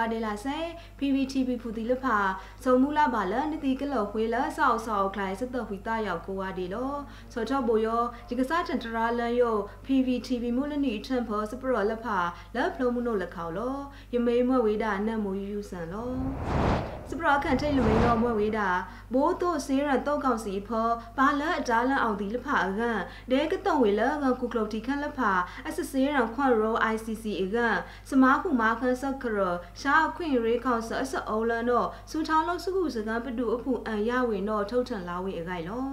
ကိုအဒေလာဆဲ PVTV ဖူတီလဖာစုံမူလာပါလနတိကလောခွေးလဆောက်ဆောက်ခလိုက်စတော့ဝီတာရောက်ကိုအဒေလောဆောတော့ဘိုယောဒီကစားတန်တရာလန်ယော PVTV မူလနီထန်ဖောစပရောလဖာလက်ဖလုံးမှုနိုလက်ခေါလောယမေးမွဲဝေးတာနတ်မူယူယူဆန်လောစပရခန်ထိတ်လူမင်းတော့မွဲဝေးတာဘိုးတို့စေးရတော့ကောင်စီဖောဘာလအတားလန်အောင်ဒီလဖာအကန်ဒဲကတုံဝေလငကုကလုတ်တီခန့်လဖာအစစေးရခွန်ရော ICC အကန်စမားခုမာခန်းစကရရှားခွင့်ရေးကောင်ဆအစအုံးလန်တော့စူထောင်းလို့စုခုစကံပတူအဖူအန်ရဝေတော့ထုတ်ထန်လာဝေအခိုင်လော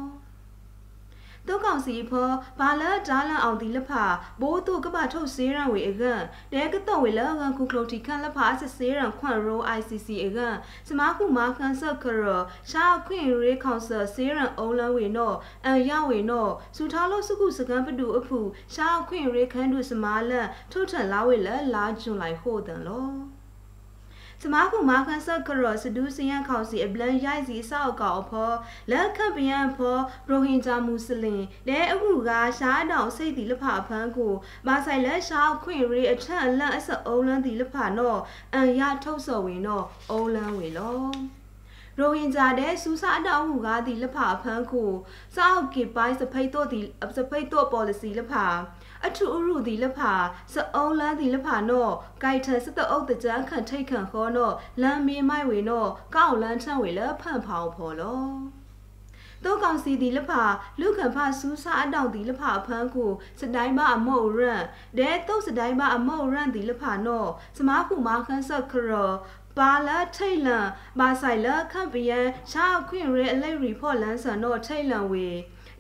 တုတ်ကောင်စီဖောဘာလဒါလန်အောင်ဒီလဖာဘိုးတုကပထုတ်စေးရန်ဝေအကန်တဲကတော့ဝေလကန်ခုကလိုတီခန့်လဖာအစစေးရန်ခွန်ရို ICC အကန်စမားခုမာခန်းဆကရရှားခွင့်ရေးကောင်ဆစေးရန်အုံးလန်ဝေတော့အန်ရဝေတော့စူထားလို့စုခုစကံပတူအဖူရှားခွင့်ရေးခန်းတို့စမားလန်ထုတ်ထန်လာဝေလလာဂျွန်လိုက်ဟိုတန်လော စမားကူမာခန်ဆက်ကရောစဒူးစယန်ခေါစီအဘလန်ရိုက်စီစောက်ကောက်ဖောလက်ခပ်ပယံဖောရိုဟင်ဂျာမူစလင်လဲအခုကရှားတောင်စိတ်တီလဖဖန်းကိုမာဆိုင်လက်ရှားခွင့်ရီအထက်အလန့်အစအုံးလန်းတီလဖနော်အန်ရထုတ်စော်ဝင်တော့အုံးလန်းဝင်လောရိုဟင်ဂျာတဲ့စူးစာအတောက်ဟုကားဒီလဖဖန်းကိုစောက်ကေပိုင်းစဖိတ်တော့ဒီစဖိတ်တော့ policy လဖ အထူအရုဒီလဖာစအုံးလန်းဒီလဖာနော့ဂိုက်ထစတအုပ်တကြခန့်ထိတ်ခန့်ခေါ်နော့လမ်းမေးမိုက်ဝေနော့ကောက်လန်းထန့်ဝေလဖန့်ဖောင်ဖော်လောတောကောင်စီဒီလဖာလူခံဖဆူးစားအတောက်ဒီလဖာအဖန်းကိုစတိုင်းမအမော့ရန်ဒဲတုတ်စတိုင်းမအမော့ရန်ဒီလဖာနော့စမားခုမာခန်းဆက်ခရပါလာထိတ်လန်မာဆိုင်လခန့်ပယံရှာခွင့်ရဲအလိတ်ရီဖော့လန်းဆန်တော့ထိတ်လန်ဝေ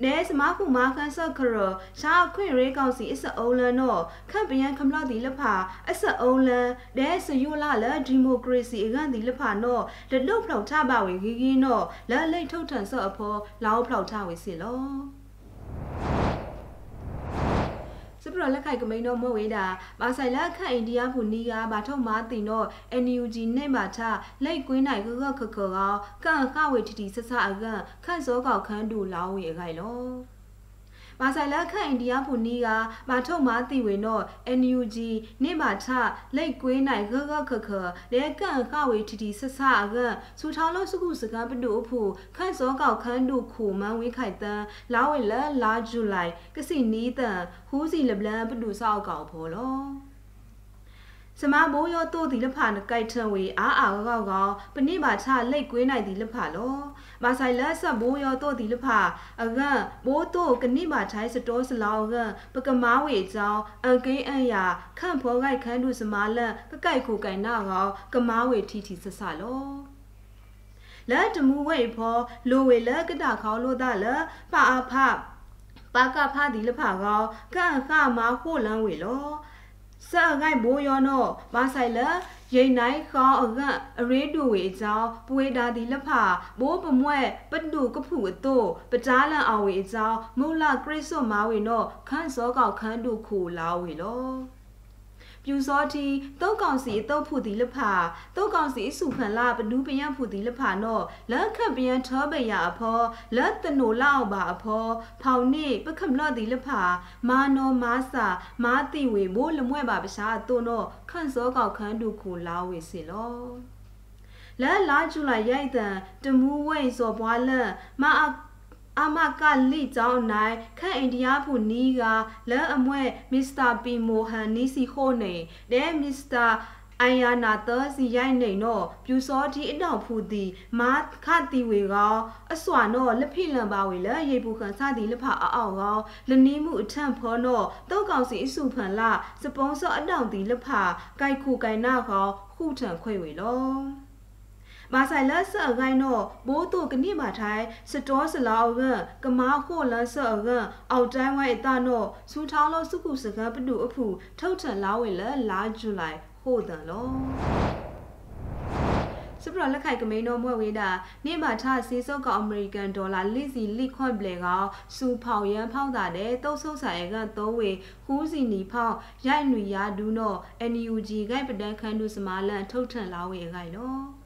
နဲစမခုမာခန်းဆော့ခရရှာခွင့်ရဲကောင်စီအစအုံးလန်တော့ခန့်ပယံခမလော့ဒီလဖာအစအုံးလန်ဒဲစယိုလာလဒီမိုကရေစီအကန်ဒီလဖာတော့လလုတ်ဖောက်ထပါဝေဂီဂီတော့လဲလိတ်ထုတ်ထန်ဆော့အဖောလောင်းဖောက်ထဝေစီလော စပရလက်ခိုက်ကမိန်တော့မဝေးတာဘာဆိုင်လက်ခတ်အိန္ဒိယဖူနီကဘာထုတ်မာတင်တော့ NUG နဲ့မှာချလက်ကွင်းနိုင်ခခခခကောကန်ခဝေတီတီဆဆအကန်ခန့်စောကောက်ခန်းတူလောင်းဝေအခိုင်လော မာဆိုင်လက်ခန့်အိန္ဒိယဖူနီကမာထုတ်မာတီဝေနော့ NUG နေမာထလိတ်ကွေးနိုင်ဂဂခခလေကန်ခဝေတီတီဆဆအကန်စူထောင်းလို့စုခုစကပတူအဖူခန့်စောကောက်ခန်းတူခုမန်ဝေးခိုင်တန်လာဝေလလာဂျူလိုက်ကစီနီးတန်ဟူးစီလဘလန်ပတူဆောက်ကောက်ဖော်လော စမဘိုးရောတိုးဒီလဖာနကိုက်ထံဝေအာအာကောက်ကောက်ပနိပါချလိတ်ကွေးနိုင်ဒီလဖာလောမာဆိုင်လက်ဆက်ဘိုးရောတိုးဒီလဖာအကန့်ဘိုးတိုးကနိပါထိုင်းစတောစလောကပကမားဝေချောင်းအကိန်းအန်ယာခန့်ဖောကိုက်ခန်းတုစမာလန်ကကိုက်ခုကိုင်နာကောကမားဝေထီထီဆဆလောလက်တမူဝေဖောလိုဝေလက်ကတာခေါလို့တာလပါအဖပါကဖာဒီလဖာကောကန်ခမာခိုလန်ဝေလော ဆာဂိုင်ဘိုယောနောဘာဆိုင်လရိန်နိုင်ခေါအကအရေးတူဝေအကြောင်းပွေတာဒီလက်ဖာဘိုးပမွဲ့ပတူကဖူအတိုပကြားလန်အဝေအကြောင်းမူလကရစ်ဆွမာဝေနောခန်းစောကောက်ခန်းတူခုလာဝေလော ပြူစောတီတုတ်ကောင်စီအတုတ်ဖူတီလဖာတုတ်ကောင်စီစုဖန်လာပနူးပယံဖူတီလဖာနော့လက်ခတ်ပယံထောပယအဖောလက်တနိုလောက်ပါအဖောဖောင်နေပခမလော့တီလဖာမာနောမာစာမာတိဝေဘိုးလမွဲ့ပါပရှာတုံနော့ခန့်စောကောက်ခန်းတူခုလာဝေစီလောလဲလာကျူလာရိုက်တန်တမူးဝိတ်စော်ပွားလန့်မအ မကလိကြောင်းနိုင်ခန့်အိန္ဒိယဖူနီးကလန်အမွဲမစ္စတာပီမိုဟန်နီစီခိုနေဒဲမစ္စတာအိုင်ယာနာသစီရိုက်နေတော့ပြူစောဒီအတောင်ဖူတီမာခတီဝေကောအစွာတော့လက်ဖိလံပါဝေလရေပူခံစသည်လက်ဖအောက်အောက်ကောလနီးမှုအထန့်ဖောတော့တောက်ကောင်စီအစုဖန်လာစပွန်ဆောအတောင်တီလက်ဖကြိုက်ခုကိုင်နာကောခုထန်ခွေဝေလော မာဆိုင်လက်ဆော့ဂိုင်းတော့ဘိုးတို့ကနိမာထိုင်စတောစလောက်ကကမာခိုလက်ဆော့ကအောက်တိုင်းဝိုင်အတနော့စူထောင်းလို့စုခုစကပတူအဖူထုတ်ထန်လာဝေလက်လာဂျူလိုက်ဟိုတန်လောစပရလက်ခိုက်ကမိန်တော်မွဲ့ဝေးတာနေမှာထားစီစုပ်ကအမေရိကန်ဒေါ်လာလိစီလိခွန်ပလေကစူဖောင်ရန်ဖောက်တာတဲ့တုတ်ဆုပ်ဆိုင်ကသုံးဝေဟူးစီနီဖောက်ရိုက်နွေရဒူးတော့ NUG ဂိုက်ပဒန်ခန်းဒူစမာလန်ထုတ်ထန်လာဝေခိုင်နော်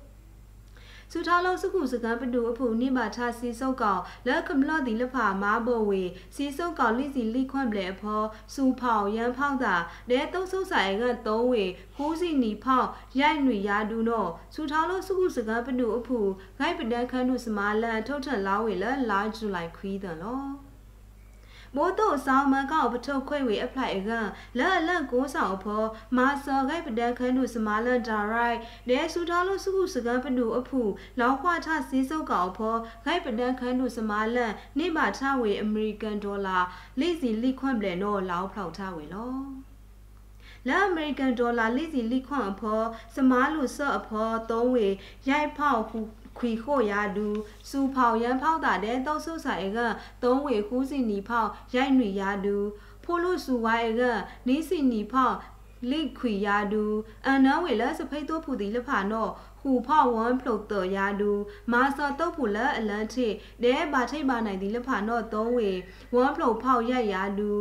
စုထားလုံးစုခုစကန်ပတူအဖူနိမာချစီစုတ်ကောင်လက်ခမလော့ဒီလဖာမာဘဝေစီစုတ်ကောင်လိစီလိခွန့်ပလေအဖောစူဖောင်ရန်ဖောက်တာဒဲတုံးဆုတ်ဆိုင်ကသုံးဝေခိုးစီနီဖောက်ရိုက်နွေရာဒူနောစုထားလုံးစုခုစကန်ပတူအဖူဂိုက်ပဒန်ခန်းနုစမာလန်ထုတ်ထန်လာဝေလလာဂျူလိုက်ခွီးတယ်လော မိုးတော့ဆောင်မကောက်ပထုတ်ခွေဝေအဖလိုက်အကန်လက်အလက်ကိုဆောင်ဖောမာစောဂိုက်ပဒန်ခန်းတို့စမာလန်ဒါရိုက်နဲဆူထားလို့စုခုစကန်ပနူအဖူလောခွာထစီးစုပ်ကောင်ဖောဂိုက်ပဒန်ခန်းတို့စမာလန်နေမှာထဝေအမေရိကန်ဒေါ်လာလိစီလိခွန့်ပလဲနော်လောင်းဖောက်ထဝေလောလာအမေရိကန်ဒေါ်လာလိစီလိခွန့်အဖောစမားလူဆော့အဖောသုံးဝေရိုက်ဖောက်ဟူ ခွီခိုရာဒူစူဖောင်ရန်ဖောက်တာတဲ့တောက်ဆုဆိုင်ကသုံးဝေခူးစီနီဖောက်ရိုက်နွေရာဒူဖိုလို့စူဝိုင်ကနီးစီနီဖောက်လိခွေရာဒူအန်နဝေလစဖိတ်တော့ဖူဒီလဖာနော့ဟူဖောက်ဝမ်ဖလုတ်တော်ရာဒူမာစောတုတ်ဖူလအလန်ထိဒဲဘာထိတ်ပါနိုင်ဒီလဖာနော့သုံးဝေဝမ်ဖလုတ်ဖောက်ရက်ရာဒူ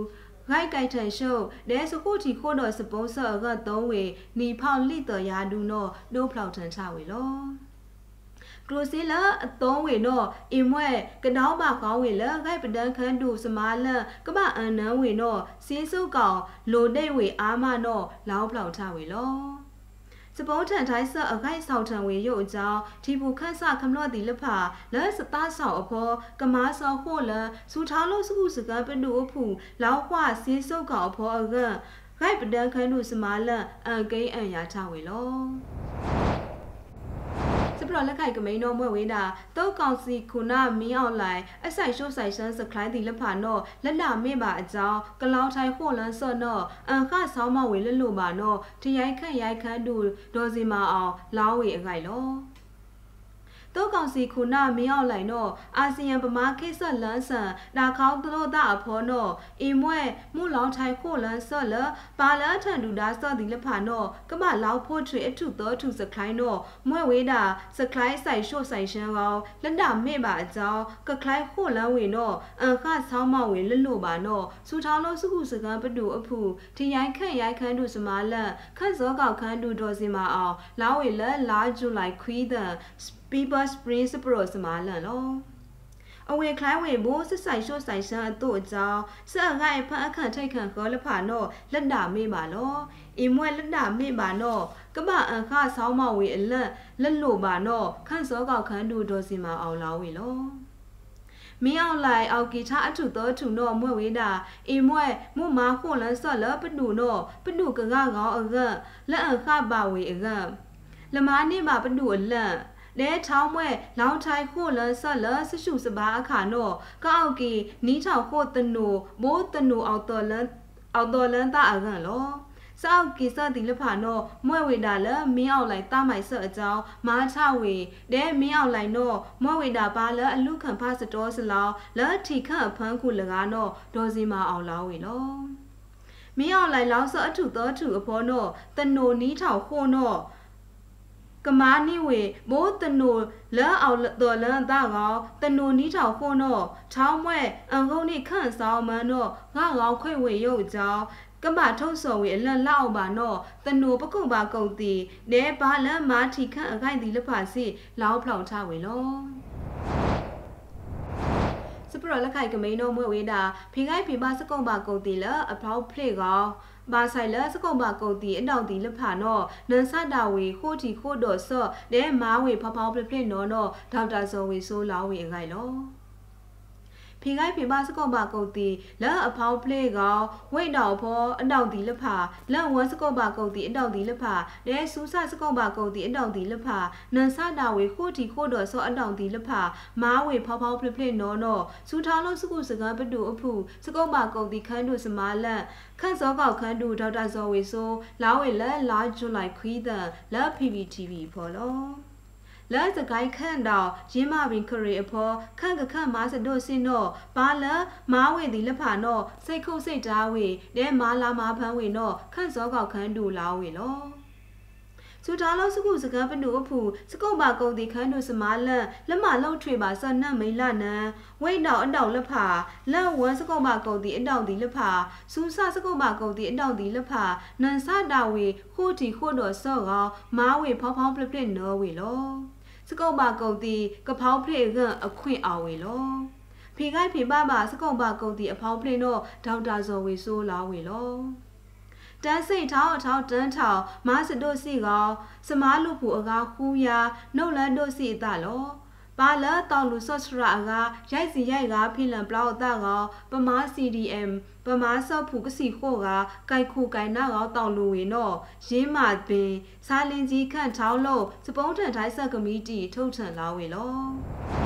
ဂိုက်ကိုက်ထန်ရှုပ်ဒဲစခုတီခိုးတော်စပွန်ဆာကသုံးဝေနီဖောက်လိတော်ရာဒူနော့ဒိုးဖလောက်ထန်ချဝေလော ကလိုစီလာအသုံးဝေတော့အင်မွဲကတောင်းပါကောင်းဝေလဂိုက်ပဒန်ခန်းတူစမာလန်ကပအန်နန်းဝေတော့စီးစုပ်ကောင်လိုဒိတ်ဝေအာမတော့လောင်းဖလောက်ထဝေလောစပုံးထန်တိုင်းဆအခိုက်ဆောင်ထံဝေရုပ်အကြောင်းဒီဘူခန့်ဆခမလော့တီလဖာလဲစသားဆောင်အဖောကမားဆောဟိုလစူထားလို့စခုစကပနုအဖူလောက်ခွစီးစုပ်ကောင်အဖောအကဂိုက်ပဒန်ခန်းတူစမာလန်အန်ကိန်းအန်ယာထဝေလောစ ပရလက်ခိုက်ကမိန်တော့မွဲ့ဝေးတာတောက်ကောင်စီခုနာမင်းအောင်လိုက်အဆိုင်ရှိုးဆိုင်ဆန်းစကလိုင်းတီလက်ဖာတော့လက်လာမေ့ပါအကြောင်းကလောင်ထိုင်ဟိုလန်းစော့တော့အန်ခဆောင်းမဝေလက်လို့ပါတော့ထရိုက်ခန့်ရိုက်ခန့်တူဒေါ်စီမအောင်လောင်းဝေအခိုက်လော တောကောင်စီခုနာမင်းအောင်လိုက်တော့အာဆီယံပမာခိဆက်လန်းဆန်ဒါခေါင်းတို့တာအဖောတော့အင်မွဲမှုလောင်ထိုင်ခိုလန်းဆော့လပါလန်ထန်ဒူဒါဆော့ဒီလဖာတော့ကမလောက်ဖို့ထွေအထုတော်ထုစခိုင်းတော့မွဲဝေးတာစခိုင်းဆိုင်ရှို့ဆိုင်ရှမ်းကောင်လက်တာမေ့ပါအကြောင်းကခိုင်းခိုလန်းဝင်တော့အန်ခဆောင်းမဝင်လွတ်လို့ပါတော့စူထောင်းလို့စုခုစကံပတူအဖူထရိုင်းခန့်ရိုင်းခန်းတို့စမာလန်ခန့်စောကောက်ခန်းတို့ဒေါ်စင်မအောင်လာဝေလက်လာဂျူလိုက်ခွီးတဲ့ People's Principle စမာလန်လောအဝေခလိုင်းဝေဘိုးစစ်ဆိုင်ရှို့ဆိုင်ဆန်းအတို့အကြောင်းဆက်ငိုင်ဖန်အခန့်ထိတ်ခန့်ခေါ်လဖာနော့လက်တာမေးပါလောအင်မွဲလက်တာမေးပါနော့ကမအန်ခဆောင်းမဝေအလက်လက်လို့ပါနော့ခန့်စောကောက်ခန်းတူဒေါ်စီမအောင်လောဝေလောမင်းအောင်လိုက်အောက်ကီချာအထုတော်ထုနောမွဲ့ဝေးတာအင်မွဲမှုမာခုလန်ဆော့လပနုနောပနုကကကောင်းအကလက်အခပါဝေအကလမားနေမှာပနုအလက် လဲထောင်းမွဲလောင်ထိုင်ခိုလဆလဆရှုစဘာအခါနောကောက်ကီနီးထောင်ခိုတနုမိုးတနုအောက်တော်လန်အောက်တော်လန်တာအကန်လောစောက်ကိစတိလဖာနောမွဲဝေတာလမင်းအောင်လိုက်တာမိုင်ဆော့အကြောင်းမာချဝေဒဲမင်းအောင်လိုက်နောမွဲဝေတာပါလအလူခံဖစတော်စလောလထီခန့်ဖန်းခုလကားနောဒေါ်စီမာအောင်လောဝေလောမင်းအောင်လိုက်လောင်းဆော့အထုတော်ထုအဖောနောတနိုနီးထောင်ခိုနော ကမာနိဝေမိုးတနုလဲအောင်တော်လန်တာကောတနုနီးထောင်ခုနောချောင်းမွဲအန်ကုန်းနိခန့်ဆောင်မန်နောငါကောင်းခွေဝေရုပ်ကြောင်းကမထုံးစော်ဝေအလန်လောက်ပါနောတနုပကုံပါကုံတီနဲဘာလန်မာထီခန့်အခိုင်တီလဖာစီလောင်းဖောင်ထဝေလော စပရလက်ခိုက်ကမိန်တော့မွေဝေးတာဖိခိုက်ဖိပါစကုံပါကုံတီလအဖောက်ဖလေကောဘာဆိုင်လစကုံပါကုတ်တီအတောင်တီလဖာနော်နန်ဆတာဝေခိုးတီခိုးတော်ဆော့တဲမားဝေဖဖောင်းပလပလနော်နော်ဒေါက်တာဇော်ဝေဆိုးလောင်းဝေအခိုင်လော ဖီခိုင်ဖီမစကောပါကုတ်တီလက်အဖောင်းပလေကဝိတ်တော်ဖောအတောင်တီလဖာလက်ဝစကောပါကုတ်တီအတောင်တီလဖာဒဲဆူဆစကောပါကုတ်တီအတောင်တီလဖာနန်ဆတာဝေခိုးတီခိုးတော်ဆောအတောင်တီလဖာမားဝေဖောင်းဖောင်းပလပလနော်နော်စူထားလို့စကုစကပတူအဖူစကောပါကုတ်တီခန်းတို့စမာလက်ခန့်စောကောက်ခန်းတို့ဒေါက်တာဇော်ဝေဆိုလာဝေလက်လာဂျူလိုက်ခွီးတဲ့လက် PPTV ဖော်လော လာစကိုင်းခန့်တော်ရင်းမပင်ခရီအဖော်ခန့်ကခန့်မာစဒိုစင်တော့ဘာလမားဝေဒီလဖာတော့စိတ်ခုတ်စိတ်သားဝေတဲမာလာမာဖန်းဝေတော့ခန့်စောကောက်ခန်းတူလာဝေလောစူတာလို့စကုစကပနုအဖူစကုံပါကုံတီခန်းတို့စမာလန်လက်မလုံးထွေပါဆနတ်မိလနန်ဝိတ်တော်အတောင်လက်ဖာလက်ဝမ်းစကုံပါကုံတီအတောင်တီလက်ဖာစူးဆစကုံပါကုံတီအတောင်တီလက်ဖာနန်ဆတာဝေခိုးတီခိုးတော်ဆော့ကောမားဝေဖောင်းဖောင်းပလပလနော်ဝေလော စစကုံပါကုတ်တီကဖောင်းဖလေကအခွင့်အာဝေလောဖေခိုင်ဖေပါပါစကုံပါကုတ်တီအဖောင်းဖလေတော့ဒေါက်တာဇော်ဝေဆိုးလာဝေလောတန်းစိတ်ထောင်းအထောင်းတန်းထောင်းမဆတို့စီကောင်စမားလူဖူအကားခူးယာနှုတ်လန်းတို့စီအတလော ပါလာတောင်လူဆော့စရာကရိုက်စီရိုက်ကဖိလန်ပလောက်တာကပမာ CDM ပမာဆော့ဖူကစီခို့ကကိုက်ခုကိုင်နာကတောင်လူဝင်တော့ရင်းမာပင်စာလင်ကြီးခန့်ထောင်းလို့စပုံးထန်ထိုင်းဆက်ကမီတီထုတ်ထန်လာဝေလော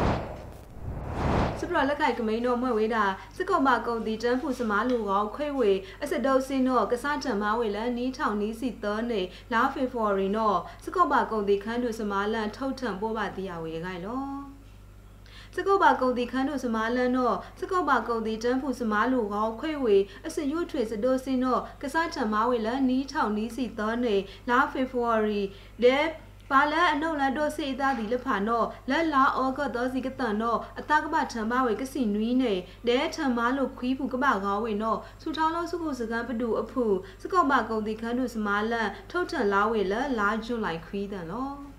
စပရလက်ခိုက်ကမိန်တော့မွဲ့ဝေးတာစကုံမကုံတီတန်းဖူစမားလူကောခွေဝေအစတုပ်စင်းတော့ကစားတံမဝေလန်နီးထောင်နီးစီသောနေလာဖေဖော်ရီတော့စကုံမကုံတီခန်းသူစမားလန်ထုတ်ထန်ပို့ပါတီရဝေခိုင်လောစကုတ်ပါကုံတီခန်းတို့စမားလန်းတော့စကုတ်ပါကုံတီတန်းဖူစမားလူကောခွေဝေအစရွထွေစဒိုစင်းတော့ကစားထံမာဝေလနီးထောင်နီးစီသောနေလာဖေဖော်ရီလေ ပါလအနုလတို့စေသားဒီလဖာနောလက်လာဩဂတ်သောစီကတန်နောအတကပထံမဝေကစီနွီးနေဒဲထံမလို့ခွီးဖူကပကောင်းဝေနောစူထောင်းလို့စုခုစကန်ပတူအဖူစကောမကုံတီခန်းတို့စမာလန်ထုတ်ထန်လာဝေလလာကျွလိုက်ခွီးတန်လော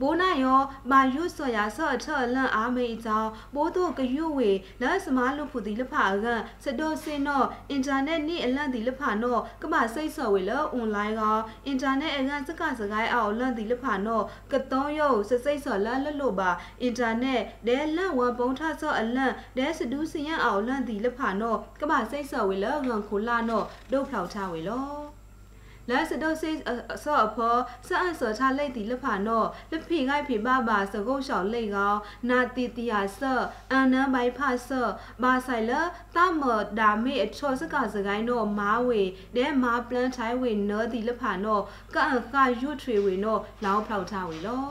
ဘိုးနာယောမာယုဆော်ယာဆော့ချော်လန့်အားမေးကြောင်းဘိုးတို့ကရွဝေလက်စမားလူဖူတီလဖာကစတိုစင်နောအင်တာနက်နိအလန့်တီလဖာနောကမစိတ်ဆော်ဝေလအွန်လိုင်းကအင်တာနက်အကစကစကိုင်းအောင်လန့်တီလဖာနောကတုံးယုတ်စစိတ်ဆော်လန့်လလို့ပါအင်တာနက်ဒဲလန့်ဝပုံထဆော့အလန့်ဒဲစဒူးစင်ရအောင်လန့်တီလဖာနောကမစိတ်ဆော်ဝေလငန်ခိုလာနောဒုတ်ဖောက်ချဝေလော လာစဒိုစစ်အစောအဖောစအဆောချလိတ်တီလဖာနောလဖိခိုင်ဖိဘဘာစကုတ်ရှောင်းလိတ်ကောနာတီတီယာဆောအန်နန်ဘိုင်ဖာဆောဘာဆိုင်လတမဒါမေအချောစကစကိုင်းနောမာဝေဒဲမာပလန်ထိုင်ဝေနောတီလဖာနောကန်ခါရွထွေဝေနောလောင်းဖောက်ထားဝေလော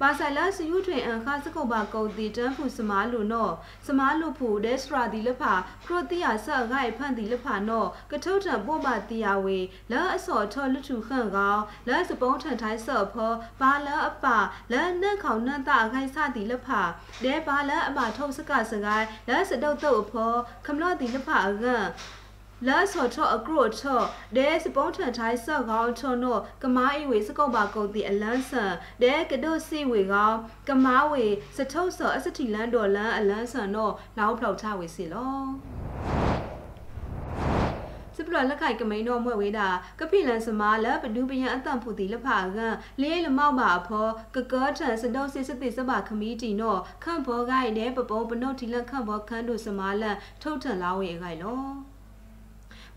ဘာဆိုင်လာစယူထွင်အန်ခါစကုတ်ပါကုတ်တီတန်းဖူစမားလူနောစမားလူဖူဒက်စရာဒီလဖာခရိုတီယာဆော့ဂိုင်ဖန်ဒီလဖာနောကထုတ်ထံပို့ပါတီယာဝေလာအစော်ထော်လူထုခန့်ကောလာစပုံးထန်ထိုင်းဆော့ဖောဘာလာအပလာနန့်ခေါနန့်တာခိုင်စတီလဖာဒဲဘာလာအမထုတ်စကစကိုင်းလာစတုတ်တုတ်ဖောခမလော့တီလဖာအကန် လာဆော်ချောအကရိုချောဒဲစပုံးထန်ထိုင်းဆော့ကောင်းချောနောကမားအီဝေစကုတ်ပါကုတ်တီအလန်းဆန်ဒဲကဒိုစီဝေကောင်းကမားဝေစထုတ်ဆော့အစတီလန်ဒေါ်လန်အလန်းဆန်နောလောင်းဖောက်ချဝေစီလောစပရလက်ခိုက်ကမိန်တော့မွဲ့ဝေးတာကပိလန်စမာလပဒူပယံအတန်ဖူတီလဖာကန်လေးလမောက်ပါဖောကကောထန်စဒုတ်စစ်စစ်စပါခမီတီနောခန့်ဘောဂိုင်တဲ့ပပုံပနုတ်တီလခန့်ဘောခန်းတို့စမာလန်ထုတ်ထန်လာဝေဂိုင်လော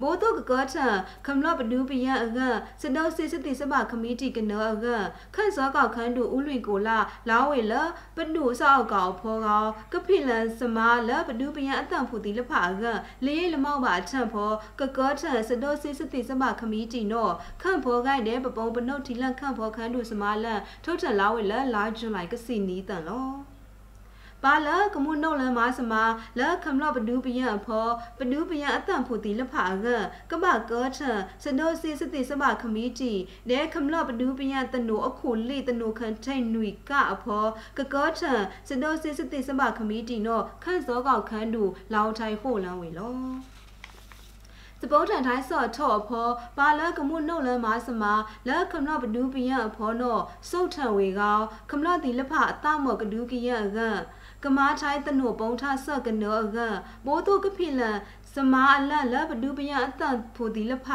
ဘိုးတော့ကကချာခမလပဒူပယံအကစတောစစ်စစ်တိစပခမီတီကနောအကခန့်စောကောက်ခန်းတူဥလွင်ကိုလာလာဝေလပဒူဆောက်ကောက်ဖောကောကဖိလန်စမာလပဒူပယံအတန်ဖူတီလဖာကလေးလမောက်ပါချန့်ဖောကကချာစတောစစ်စစ်တိစပခမီတီနောခန့်ဖောကိုင်းတဲ့ပပုံပနုတ်တီလန့်ခန့်ဖောခန်းတူစမာလန်ထုတ်ထလာဝေလလာဂျွန်လိုက်ကစီနီတန်လော ပါလကမှုနှုတ်လမစမလခမလပဒူပယံဖောပဒူပယံအတန်ဖူတီလဖာကကပကောထစဒိုစီစတိစမခမီတီဒဲခမလပဒူပယံတနုအခုလိတနုခန်ထိုင်နွိကအဖောကကောထစဒိုစီစတိစမခမီတီနောခန့်စောကောက်ခန်းတူလောင်ထိုင်ဖို့လန်းဝေလောစပုံးထန်တိုင်းဆော့ထော့ဖောပါလကမှုနှုတ်လန်းမစမလက်ခမလပဒူပယံဖောနောစုတ်ထံဝေကောခမလတိလဖအတမောကဒူကယံက ကမာထိုင်းတနုပုံထဆကနောကဘိုးတုကဖိလန်စမာအလတ်လဘဒူပယအတန်ဖူဒီလဖ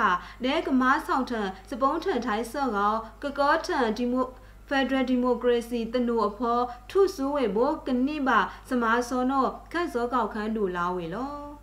ဒဲကမာဆောင်ထံစပုံးထန်ထိုင်းဆော့ကောကကောထန်ဒီမို Federal Democracy တနုအဖောထုဆူဝေဘောကနိပါစမာစောနောခန့်စောကောက်ခန်းတူလာဝေလော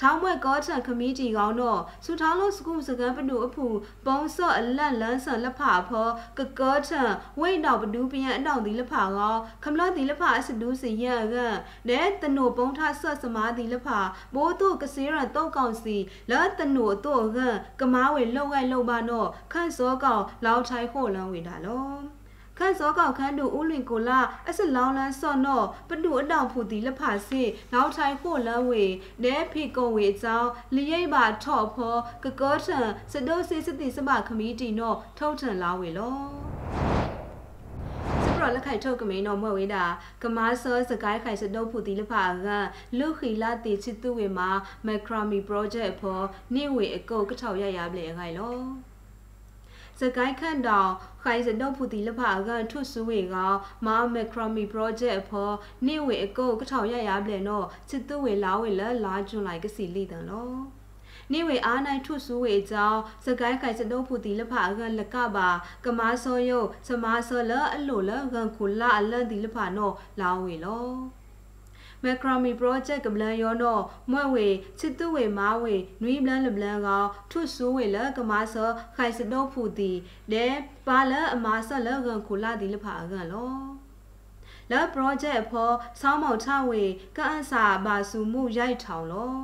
ထောင်းမွဲကောချန်ခမီတီကောင်းတော့စူထောင်းလို့စကုစကန်ပနုအဖူပုံစော့အလတ်လန်းဆန်လက်ဖာဖောကကောချန်ဝိတ်တော့ဘဒူးပြန်အတောင်ဒီလက်ဖာကောခမလဒီလက်ဖာအစဒူးစီရကန်နဲတနုပုံထဆော့စမာဒီလက်ဖာဘိုးတို့ကစေရန်တော့ကောင်စီလာတနုတော့ကန်ကမားဝေလောက်ဝိုက်လောက်ပါတော့ခန့်စောကောင်လောက်ထိုင်ခို့လန်းဝေတာလော ခန့်စောကောက်ခန်းတို့ဥလင်ကိုလာအစလောင်းလန်းစော့နော့ပတူအတောင်ဖူတီလက်ဖာစီနောက်ထိုင်ဖို့လန်းဝေနဲဖိကုံဝေအကြောင်းလရိပ်ပါထော့ဖောကကောထန်စဒိုစီစတိစမခမီတီနော့ထုတ်ထန်လာဝေလောပရလက်ခိုင်ထုတ်ကမင်းတော့မွဲ့ဝေးတာကမားစောစကိုင်းခိုင်စတုပ်ဖူတီလဖာကလူခီလာတီချစ်သူဝေမှာမက်ခရာမီ project ဖောနေဝေအကုတ်ကထောက်ရရပလေခိုင်လော စစကိုင်းခန့်တောင်ခိုင်စတော့ဖူတီလဖာကန်ထွတ်ဆူဝေကမာမက်ခရမီ project ဖောနေဝေအကုတ်ကထောင်ရရပလေနော်စစ်သူဝေလာဝေလလာကျွန်လိုက်ကစီလိတန်လောနေဝေအားနိုင်ထုဆူဝေကြောင်းစကိုင်းခိုင်စတော့ဖူတီလဖာကန်လကပါကမာစောယုစမာစောလအလိုလကန်ခုလာအလန်တီလဖာနော်လာဝေလော မက်ခရမီ project ကပလန်ယောနောမွဲ့ဝေချစ်သူဝေမားဝေနွီဘလန်လဘလန်ကထုဆူဝေလကမာဆခိုင်စတော့ဖူတီလေပါလအမာဆလကန်ခုလာတီလဖာကန်လောလဲ project ဖောဆောင်းမောင်ချဝေကအန်စာဘာစုမှုရိုက်ထောင်လော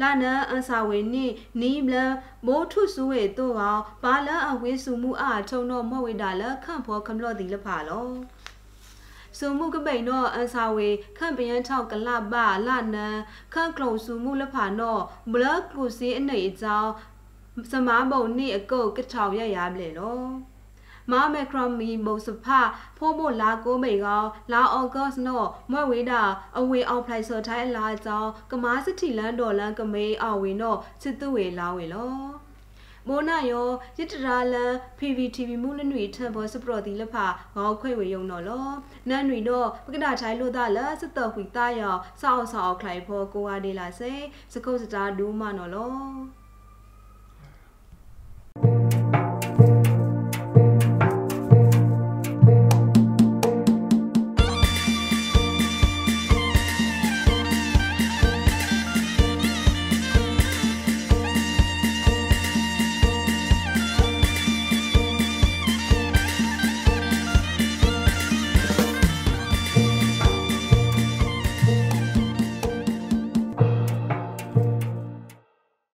လာနန်အန်စာဝေနိနီဘလန်မိုးထုဆူဝေတို့ကဘာလအဝေစုမှုအားထုံတော့မဝေတာလခန့်ဖောခမလို့တီလဖာလော စုမှုကပိန်တော့အန်စာဝေခန့်ပယန်းထောက်ကလပလာနန်ခန့်ကလုံစုမှုလဖာတော့ဘလကူစီအနေအကြောင်းစမားပုံနိအကုတ်ကထောင်ရရပလေလောမာမက်ခရမီမုတ်စဖဖိုးမို့လာကိုမိန်ကောလာအော်ဂတ်နော့မွဲ့ဝေးတာအဝေအောင်ဖလိုက်ဆော်ထိုင်းလာကြောင်းကမားစတီလန်ဒေါ်လန်ကမေးအဝေနော့စစ်သူဝေလာဝေလော မိုးနာယောရစ်တရာလန် PVTV မူလနွေထံဘောစပရော်တီလဖာငေါခွေဝေယုံနော်လောနန်နွေတော့ပကဒထိုင်လို့တာလစတော်ခွေတာယောစောက်စောက်ခလိုက်ဖောကိုဝါဒေလာစေစကုတ်စတာဒူးမနော်လော